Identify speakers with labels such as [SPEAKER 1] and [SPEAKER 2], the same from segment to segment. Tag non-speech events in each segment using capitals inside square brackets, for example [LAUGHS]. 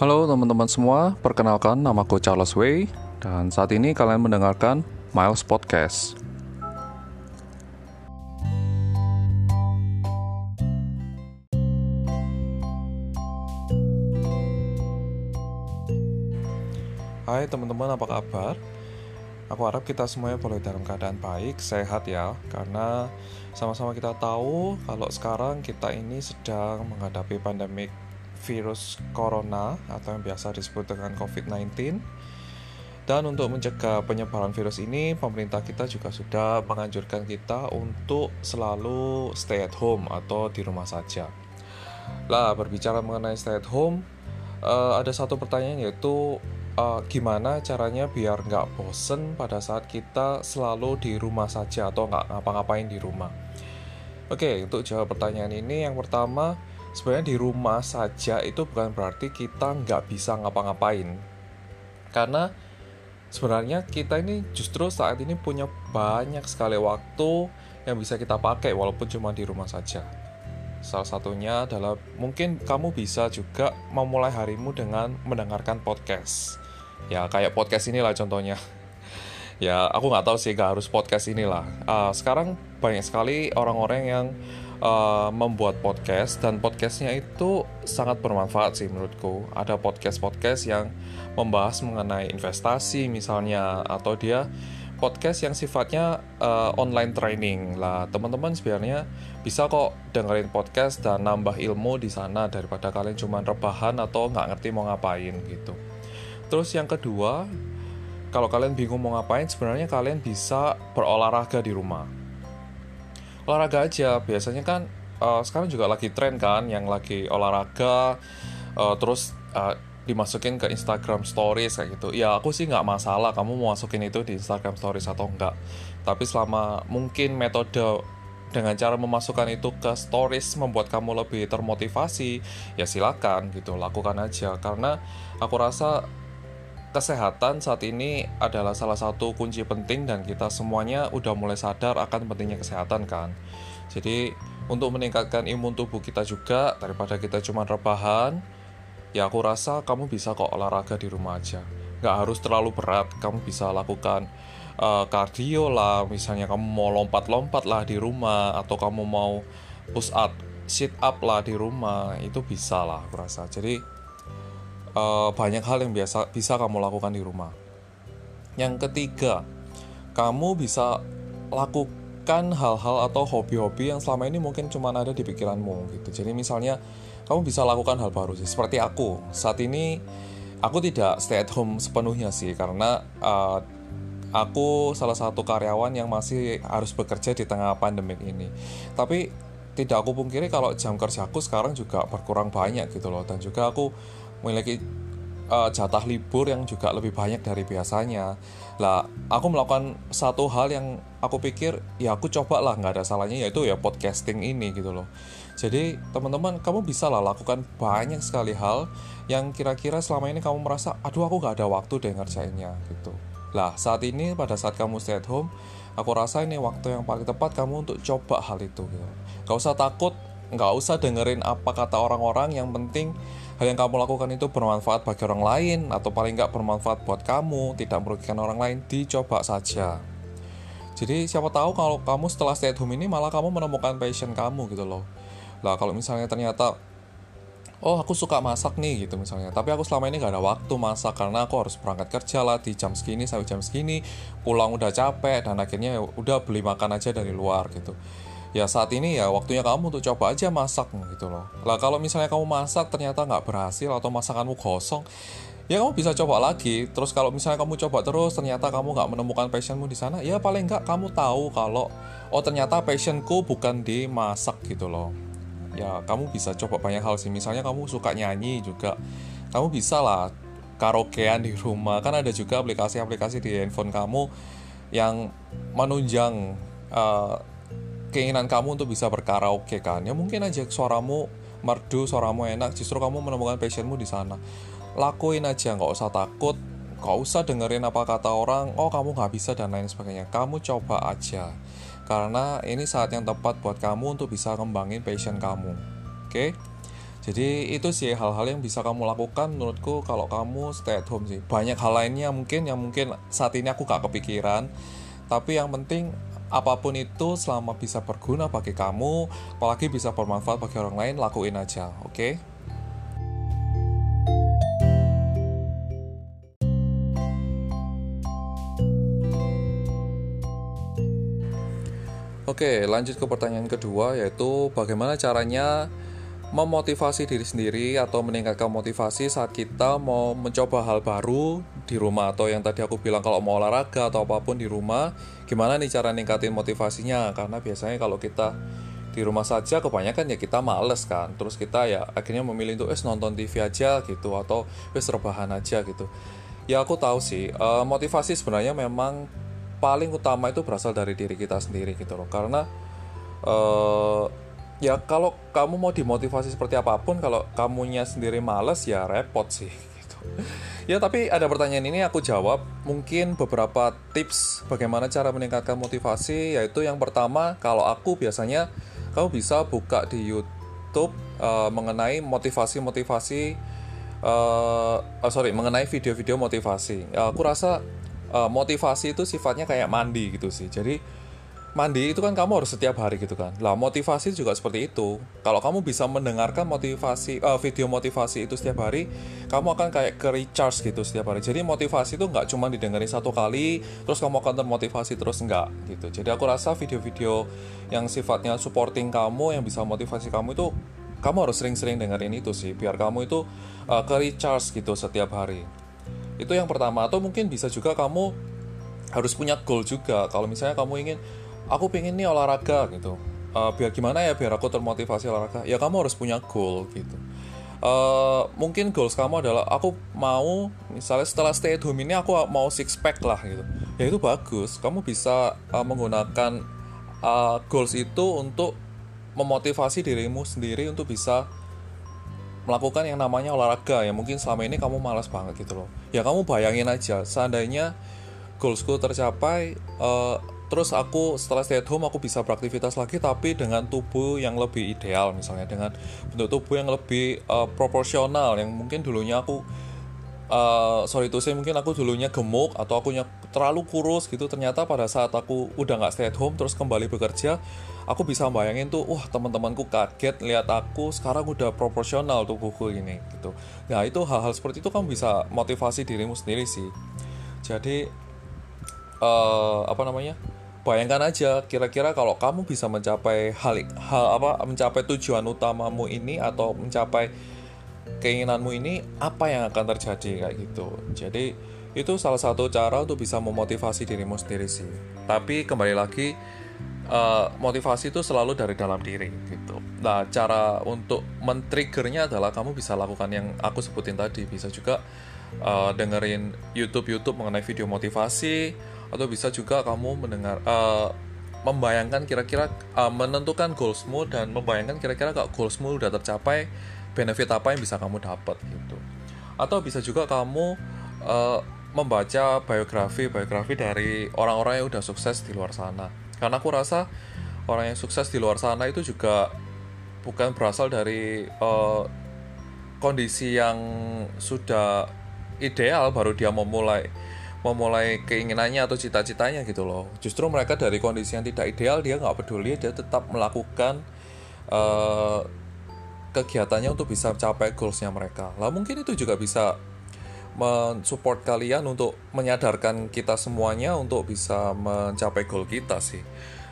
[SPEAKER 1] Halo teman-teman semua, perkenalkan namaku Charles Way dan saat ini kalian mendengarkan Miles Podcast. Hai teman-teman, apa kabar? Aku harap kita semuanya boleh dalam keadaan baik, sehat ya, karena sama-sama kita tahu kalau sekarang kita ini sedang menghadapi pandemik virus corona atau yang biasa disebut dengan COVID-19. Dan untuk mencegah penyebaran virus ini, pemerintah kita juga sudah menganjurkan kita untuk selalu stay at home atau di rumah saja. Lah, berbicara mengenai stay at home, uh, ada satu pertanyaan yaitu uh, gimana caranya biar nggak bosen pada saat kita selalu di rumah saja atau nggak ngapa-ngapain di rumah. Oke, untuk jawab pertanyaan ini yang pertama, sebenarnya di rumah saja itu bukan berarti kita nggak bisa ngapa-ngapain. Karena sebenarnya kita ini justru saat ini punya banyak sekali waktu yang bisa kita pakai walaupun cuma di rumah saja. Salah satunya adalah mungkin kamu bisa juga memulai harimu dengan mendengarkan podcast ya kayak podcast inilah contohnya [LAUGHS] ya aku nggak tahu sih gak harus podcast inilah uh, sekarang banyak sekali orang-orang yang uh, membuat podcast dan podcastnya itu sangat bermanfaat sih menurutku. Ada podcast-podcast yang membahas mengenai investasi misalnya atau dia podcast yang sifatnya uh, online training. Lah teman-teman sebenarnya bisa kok dengerin podcast dan nambah ilmu di sana daripada kalian cuma rebahan atau nggak ngerti mau ngapain gitu. Terus yang kedua, kalau kalian bingung mau ngapain, sebenarnya kalian bisa berolahraga di rumah. Olahraga aja, biasanya kan uh, sekarang juga lagi tren kan, yang lagi olahraga, uh, terus uh, dimasukin ke Instagram Stories kayak gitu. Ya aku sih nggak masalah kamu mau masukin itu di Instagram Stories atau enggak. Tapi selama mungkin metode dengan cara memasukkan itu ke stories membuat kamu lebih termotivasi ya silakan gitu lakukan aja karena aku rasa kesehatan saat ini adalah salah satu kunci penting dan kita semuanya udah mulai sadar akan pentingnya kesehatan kan. Jadi untuk meningkatkan imun tubuh kita juga daripada kita cuma rebahan, ya aku rasa kamu bisa kok olahraga di rumah aja. Nggak harus terlalu berat, kamu bisa lakukan uh, cardio lah, misalnya kamu mau lompat-lompat lah di rumah atau kamu mau push up, sit up lah di rumah, itu bisa lah aku rasa. Jadi uh, banyak hal yang biasa bisa kamu lakukan di rumah. Yang ketiga, kamu bisa lakukan hal-hal atau hobi-hobi yang selama ini mungkin cuma ada di pikiranmu gitu. Jadi misalnya kamu bisa lakukan hal baru sih. Seperti aku saat ini, aku tidak stay at home sepenuhnya sih karena uh, aku salah satu karyawan yang masih harus bekerja di tengah pandemik ini. Tapi tidak aku pungkiri kalau jam kerjaku sekarang juga berkurang banyak gitu loh dan juga aku memiliki uh, jatah libur yang juga lebih banyak dari biasanya. Lah, aku melakukan satu hal yang aku pikir ya aku coba lah nggak ada salahnya yaitu ya podcasting ini gitu loh. Jadi teman-teman kamu bisa lah lakukan banyak sekali hal yang kira-kira selama ini kamu merasa aduh aku nggak ada waktu deh ngerjainnya gitu. Lah saat ini pada saat kamu stay at home, aku rasa ini waktu yang paling tepat kamu untuk coba hal itu gitu. Gak usah takut, nggak usah dengerin apa kata orang-orang, yang penting hal yang kamu lakukan itu bermanfaat bagi orang lain atau paling nggak bermanfaat buat kamu, tidak merugikan orang lain, dicoba saja. Jadi siapa tahu kalau kamu setelah stay at home ini malah kamu menemukan passion kamu gitu loh. Lah kalau misalnya ternyata oh aku suka masak nih gitu misalnya tapi aku selama ini gak ada waktu masak karena aku harus berangkat kerja lah di jam segini sampai jam segini pulang udah capek dan akhirnya ya udah beli makan aja dari luar gitu ya saat ini ya waktunya kamu untuk coba aja masak gitu loh. Lah kalau misalnya kamu masak ternyata nggak berhasil atau masakanmu kosong ya kamu bisa coba lagi. Terus kalau misalnya kamu coba terus ternyata kamu nggak menemukan passionmu di sana ya paling nggak kamu tahu kalau oh ternyata passionku bukan di masak gitu loh. Ya kamu bisa coba banyak hal sih. Misalnya kamu suka nyanyi juga kamu bisa lah karaokean di rumah. Kan ada juga aplikasi-aplikasi di handphone kamu yang menunjang uh, keinginan kamu untuk bisa berkaraoke kan? Ya mungkin aja suaramu merdu suaramu enak justru kamu menemukan passionmu di sana. Lakuin aja nggak usah takut nggak usah dengerin apa kata orang oh kamu nggak bisa dan lain sebagainya. Kamu coba aja karena ini saat yang tepat buat kamu untuk bisa kembangin passion kamu oke? Jadi itu sih hal-hal yang bisa kamu lakukan menurutku kalau kamu stay at home sih. Banyak hal lainnya mungkin yang mungkin saat ini aku gak kepikiran tapi yang penting apa pun itu selama bisa berguna bagi kamu apalagi bisa bermanfaat bagi orang lain lakuin aja oke okay? Oke, lanjut ke pertanyaan kedua yaitu bagaimana caranya memotivasi diri sendiri atau meningkatkan motivasi saat kita mau mencoba hal baru di rumah atau yang tadi aku bilang kalau mau olahraga atau apa pun di rumah gimana nih cara ningkatin motivasinya? Karena biasanya kalau kita di rumah saja kebanyakan ya kita males kan. Terus kita ya akhirnya memilih untuk es nonton TV aja gitu atau wes rebahan aja gitu. Ya aku tahu sih uh, motivasi sebenarnya memang paling utama itu berasal dari diri kita sendiri gitu loh. Karena uh, ya kalau kamu mau dimotivasi seperti apa pun kalau kamunya sendiri males ya repot sih ya tapi ada pertanyaan ini aku jawab mungkin beberapa tips bagaimana cara meningkatkan motivasi yaitu yang pertama kalau aku biasanya kamu bisa buka di YouTube uh, mengenai motivasi-motivasi uh, oh, sorry mengenai video-video motivasi uh, aku rasa uh, motivasi itu sifatnya kayak mandi gitu sih. Jadi mandi itu kan kamu harus setiap hari gitu kan. Lah motivasi juga seperti itu. Kalau kamu bisa mendengarkan motivasi uh, video motivasi itu setiap hari, kamu akan kayak ke recharge gitu setiap hari. Jadi motivasi itu nggak cuma didengarin satu kali, terus kamu akan termotivasi terus enggak gitu. Jadi aku rasa video-video yang sifatnya supporting kamu, yang bisa motivasi kamu itu kamu harus sering-sering dengerin itu sih, biar kamu itu uh, ke recharge gitu setiap hari. Itu yang pertama atau mungkin bisa juga kamu harus punya goal juga. Kalau misalnya kamu ingin aku pengen nih olahraga gitu. Uh, biar gimana ya biar aku termotivasi olahraga. Ya kamu harus punya goal gitu. Uh, mungkin goals kamu adalah aku mau misalnya setelah stay at home ini aku mau six pack lah gitu ya itu bagus kamu bisa uh, menggunakan uh, goals itu untuk memotivasi dirimu sendiri untuk bisa melakukan yang namanya olahraga ya mungkin selama ini kamu malas banget gitu loh ya kamu bayangin aja seandainya goalsku tercapai uh, terus aku setelah stay at home aku bisa beraktivitas lagi tapi dengan tubuh yang lebih ideal misalnya dengan bentuk tubuh yang lebih uh, proporsional yang mungkin dulunya aku uh, sorry itu saya mungkin aku dulunya gemuk atau aku terlalu kurus gitu. Ternyata pada saat aku udah nggak stay at home terus kembali bekerja aku bisa bayangin tuh wah teman-temanku kaget lihat aku sekarang udah proporsional tubuhku ini gitu. Nah itu hal-hal seperti itu kamu bisa motivasi dirimu sendiri sih. Jadi uh, apa namanya bayangkan aja kira-kira kalau kamu bisa mencapai hal hal apa mencapai tujuan utamamu ini atau mencapai keinginanmu ini apa yang akan terjadi kayak gitu? Jadi itu salah satu cara untuk bisa memotivasi dirimu sendiri sih. Tapi kembali lagi uh, motivasi itu selalu dari dalam diri gitu. Nah cara untuk men-triggernya adalah kamu bisa lakukan yang aku sebutin tadi. Bisa juga uh, dengerin YouTube YouTube mengenai video motivasi atau bisa juga kamu mendengar uh, membayangkan kira-kira uh, menentukan goalsmu dan membayangkan kira-kira kalau goalsmu udah tercapai benefit apa yang bisa kamu dapat gitu. Atau bisa juga kamu uh, membaca biografi biografi dari orang-orang yang udah sukses di luar sana. Karena aku rasa orang yang sukses di luar sana itu juga bukan berasal dari uh, kondisi yang sudah ideal baru dia memulai memulai keinginannya atau cita-citanya gitu loh justru mereka dari kondisi yang tidak ideal dia nggak peduli dia tetap melakukan uh, kegiatannya untuk bisa mencapai goalsnya mereka. Lah mungkin itu juga bisa mensupport kalian untuk menyadarkan kita semuanya untuk bisa mencapai goal kita sih.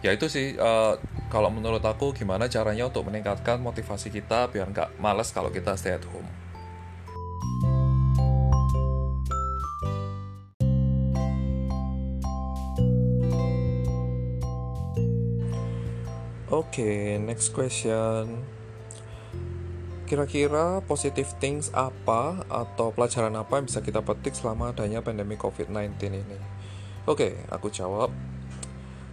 [SPEAKER 1] Ya itu sih uh, kalau menurut aku gimana caranya untuk meningkatkan motivasi kita biar nggak males kalau kita stay at home. Okay, next question. Kira-kira positive things apa atau pelajaran apa yang bisa kita petik selama adanya pandemi COVID-19 ini? Oke, aku jawab.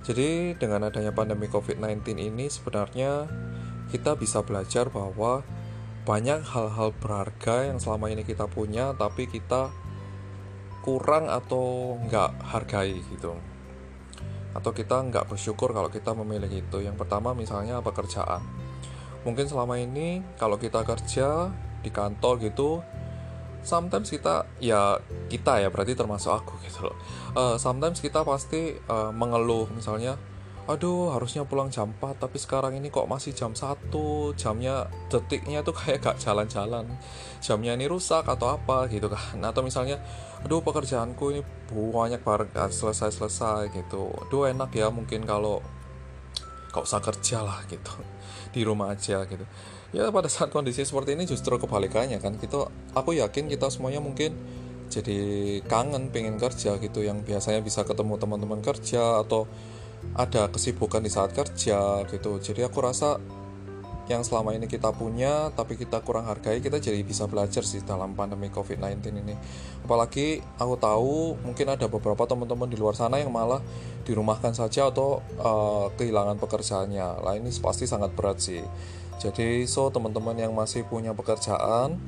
[SPEAKER 1] Jadi, dengan adanya pandemi COVID-19 ini sebenarnya kita bisa belajar bahwa banyak hal-hal berharga yang selama ini kita punya tapi kita kurang atau nggak hargai gitu atau kita nggak bersyukur kalau kita memiliki itu. Yang pertama misalnya pekerjaan. Mungkin selama ini kalau kita kerja di kantor gitu sometimes kita ya kita ya berarti termasuk aku [LAUGHS] gitu loh. Uh, sometimes kita pasti uh, mengeluh misalnya aduh harusnya pulang jam 4 tapi sekarang ini kok masih jam 1 jamnya detiknya tuh kayak gak jalan-jalan. Jamnya ini rusak atau apa gitu kan. Atau misalnya aduh pekerjaanku ini banyak banget selesai-selesai gitu. Aduh enak ya mungkin kalau kok usah kerja lah gitu. [LAUGHS] Di rumah aja gitu. Ya pada saat kondisi seperti ini justru kebalikannya kan. Kita aku yakin kita semuanya mungkin jadi kangen pengen kerja gitu yang biasanya bisa ketemu teman-teman kerja atau ada kesibukan di saat kerja gitu. Jadi aku rasa yang selama ini kita punya tapi kita kurang hargai kita jadi bisa belajar sih dalam pandemi COVID-19 ini. Apalagi aku tahu mungkin ada beberapa teman-teman di luar sana yang malah dirumahkan saja atau uh, kehilangan pekerjaannya. Lah ini pasti sangat berat sih. Jadi so teman-teman yang masih punya pekerjaan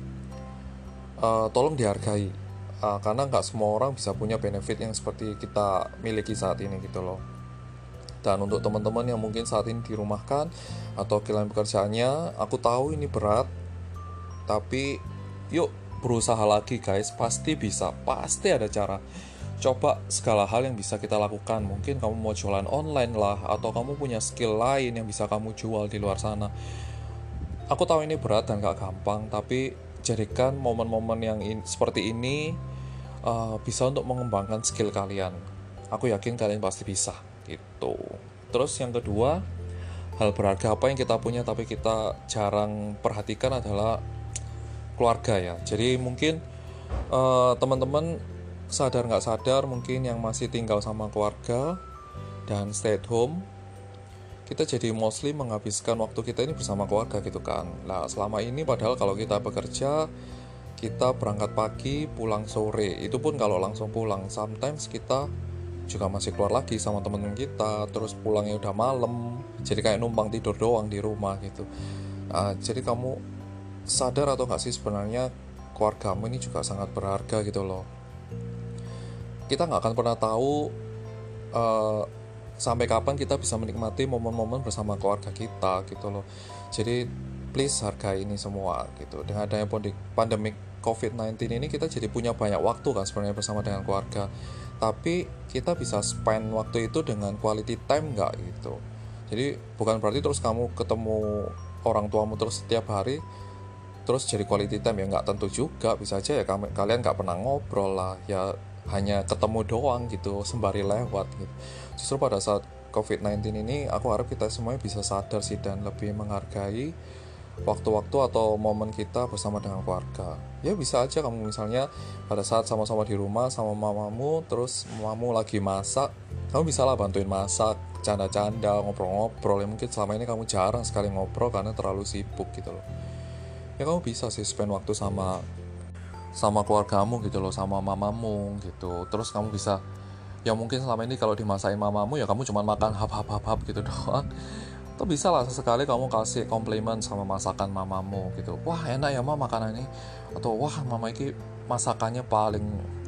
[SPEAKER 1] uh, tolong dihargai. Uh, karena nggak semua orang bisa punya benefit yang seperti kita miliki saat ini gitu loh dan untuk teman-teman yang mungkin saat ini dirumahkan atau kehilangan pekerjaannya, aku tahu ini berat, tapi yuk berusaha lagi guys, pasti bisa, pasti ada cara. Coba segala hal yang bisa kita lakukan. Mungkin kamu mau jualan online lah, atau kamu punya skill lain yang bisa kamu jual di luar sana. Aku tahu ini berat dan gak gampang, tapi jadikan momen-momen yang in, seperti ini uh, bisa untuk mengembangkan skill kalian. Aku yakin kalian pasti bisa gitu. Terus yang kedua hal berharga apa yang kita punya tapi kita jarang perhatikan adalah keluarga ya. Jadi mungkin uh, teman-teman sadar nggak sadar mungkin yang masih tinggal sama keluarga dan stay at home kita jadi mostly menghabiskan waktu kita ini bersama keluarga gitu kan. Nah selama ini padahal kalau kita bekerja kita berangkat pagi pulang sore. Itu pun kalau langsung pulang sometimes kita juga masih keluar lagi sama temen kita terus pulangnya udah malam jadi kayak numpang tidur doang di rumah gitu. Uh, jadi kamu sadar atau nggak sih sebenarnya keluargamu ini juga sangat berharga gitu loh. Kita nggak akan pernah tahu uh, sampai kapan kita bisa menikmati momen-momen bersama keluarga kita gitu loh. Jadi please hargai ini semua gitu. Dengan adanya pandemi COVID-19 ini kita jadi punya banyak waktu kan sebenarnya bersama dengan keluarga tapi kita bisa spend waktu itu dengan quality time nggak gitu? Jadi bukan berarti terus kamu ketemu orang tuamu terus setiap hari terus jadi quality time ya nggak tentu juga. Bisa aja ya kalian nggak pernah ngobrol lah ya hanya ketemu doang gitu sembari lewat gitu. Justru pada saat COVID-19 ini aku harap kita semuanya bisa sadar sih dan lebih menghargai waktu-waktu atau momen kita bersama dengan keluarga. Ya bisa aja kamu misalnya pada saat sama-sama di rumah sama mamamu terus mamamu lagi masak kamu bisa lah bantuin masak canda-canda ngobrol-ngobrol. Ya mungkin selama ini kamu jarang sekali ngobrol karena terlalu sibuk gitu loh. Ya kamu bisa sih spend waktu sama sama keluargamu gitu loh sama mamamu gitu. Terus kamu bisa ya mungkin selama ini kalau dimasain mamamu ya kamu cuma makan hap hap hap hap gitu [LAUGHS] doang atau bisa lah sesekali kamu kasih komplimen sama masakan mamamu gitu? Wah enak ya mama makanan ini. Atau wah mama ini masakannya paling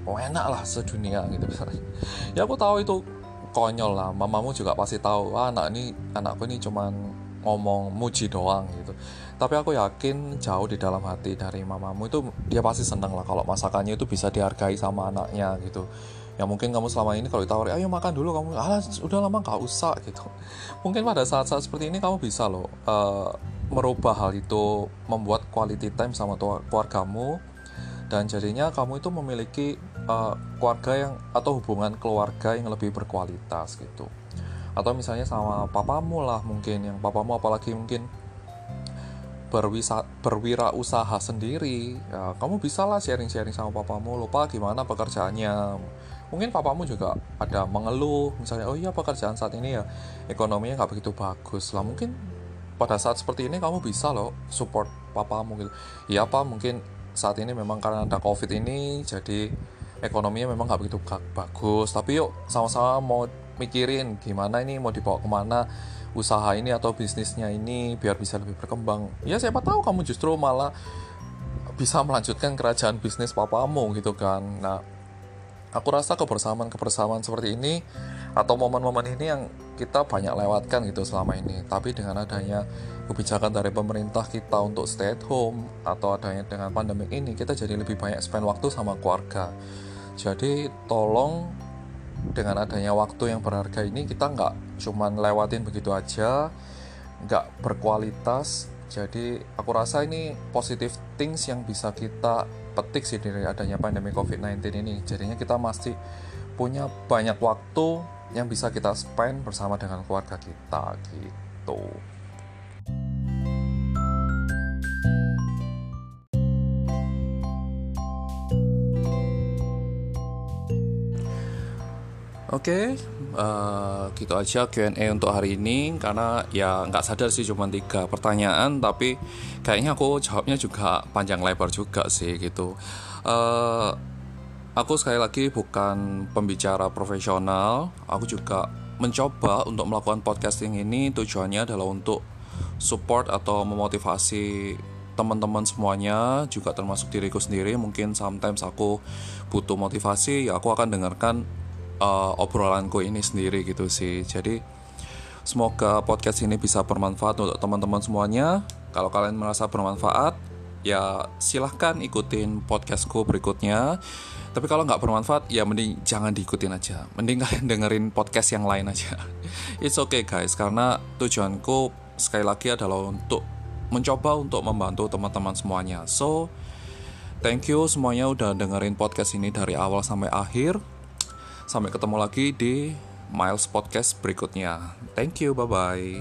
[SPEAKER 1] oh, enak lah sedunia gitu. Misalnya [LAUGHS] ya aku tahu itu konyol lah. Mamamu juga pasti tahu wah anak ini anakku ini cuman ngomong muji doang gitu. Tapi aku yakin jauh di dalam hati dari mamamu itu dia pasti seneng lah kalau masakannya itu bisa dihargai sama anaknya gitu ya mungkin kamu selama ini kalau ditawari ayo makan dulu kamu ah udah lama gak usah [LAUGHS] gitu. Mungkin pada saat-saat seperti ini kamu bisa loh uh, merubah hal itu membuat quality time sama keluargamu dan jadinya kamu itu memiliki uh, keluarga yang atau hubungan keluarga yang lebih berkualitas gitu. Atau misalnya sama papamu lah mungkin yang papamu apalagi mungkin berwisa, berwirausaha sendiri ya, kamu bisa lah sharing-sharing sama papamu lupa gimana pekerjaannya mungkin papamu juga ada mengeluh misalnya oh iya pekerjaan saat ini ya ekonominya nggak begitu bagus. Lah mungkin pada saat seperti ini kamu bisa loh support papamu gitu. Ya apa mungkin saat ini memang karena ada covid ini jadi ekonominya memang nggak begitu bagus. Tapi yuk sama-sama mau mikirin gimana ini mau dibawa ke mana usaha ini atau bisnisnya ini biar bisa lebih berkembang. Ya siapa tahu kamu justru malah bisa melanjutkan kerajaan bisnis papamu gitu kan. Nah aku rasa kebersamaan-kebersamaan seperti ini atau momen-momen ini yang kita banyak lewatkan gitu selama ini. Tapi dengan adanya kebijakan dari pemerintah kita untuk stay at home atau adanya dengan pandemi ini kita jadi lebih banyak spend waktu sama keluarga. Jadi tolong dengan adanya waktu yang berharga ini kita nggak cuman lewatin begitu aja nggak berkualitas. Jadi aku rasa ini positive things yang bisa kita petik sih dari adanya pandemi COVID-19 ini jadinya kita masih punya banyak waktu yang bisa kita spend bersama dengan keluarga kita gitu. Oke, okay, uh, eh, gitu aja Q&A untuk hari ini. Karena ya nggak sadar sih cuma tiga pertanyaan. Tapi kayaknya aku jawabnya juga panjang lebar juga sih gitu. Uh, Aku sekali lagi bukan pembicara profesional, aku juga mencoba untuk melakukan podcasting ini. Tujuannya adalah untuk support atau memotivasi teman-teman semuanya juga termasuk diriku sendiri. Mungkin sometimes aku butuh motivasi ya aku akan dengarkan uh, obrolanku ini sendiri gitu sih jadi semoga podcast ini bisa bermanfaat untuk teman-teman semuanya kalau kalian merasa bermanfaat ya silahkan ikutin podcastku berikutnya tapi kalau nggak bermanfaat, ya mending jangan diikutin aja. Mending [LAUGHS] kalian dengerin podcast yang lain aja. [LAUGHS] It's okay guys, karena tujuanku sekali lagi adalah untuk mencoba untuk membantu teman-teman semuanya. So, thank you semuanya udah dengerin podcast ini dari awal sampai akhir. Sampai ketemu lagi di Miles Podcast berikutnya. Thank you, bye-bye.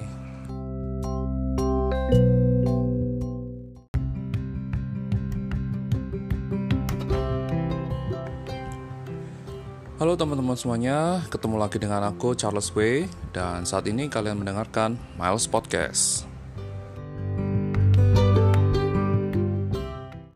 [SPEAKER 1] Halo teman-teman semuanya, ketemu lagi dengan aku Charles W dan saat ini kalian mendengarkan Miles Podcast.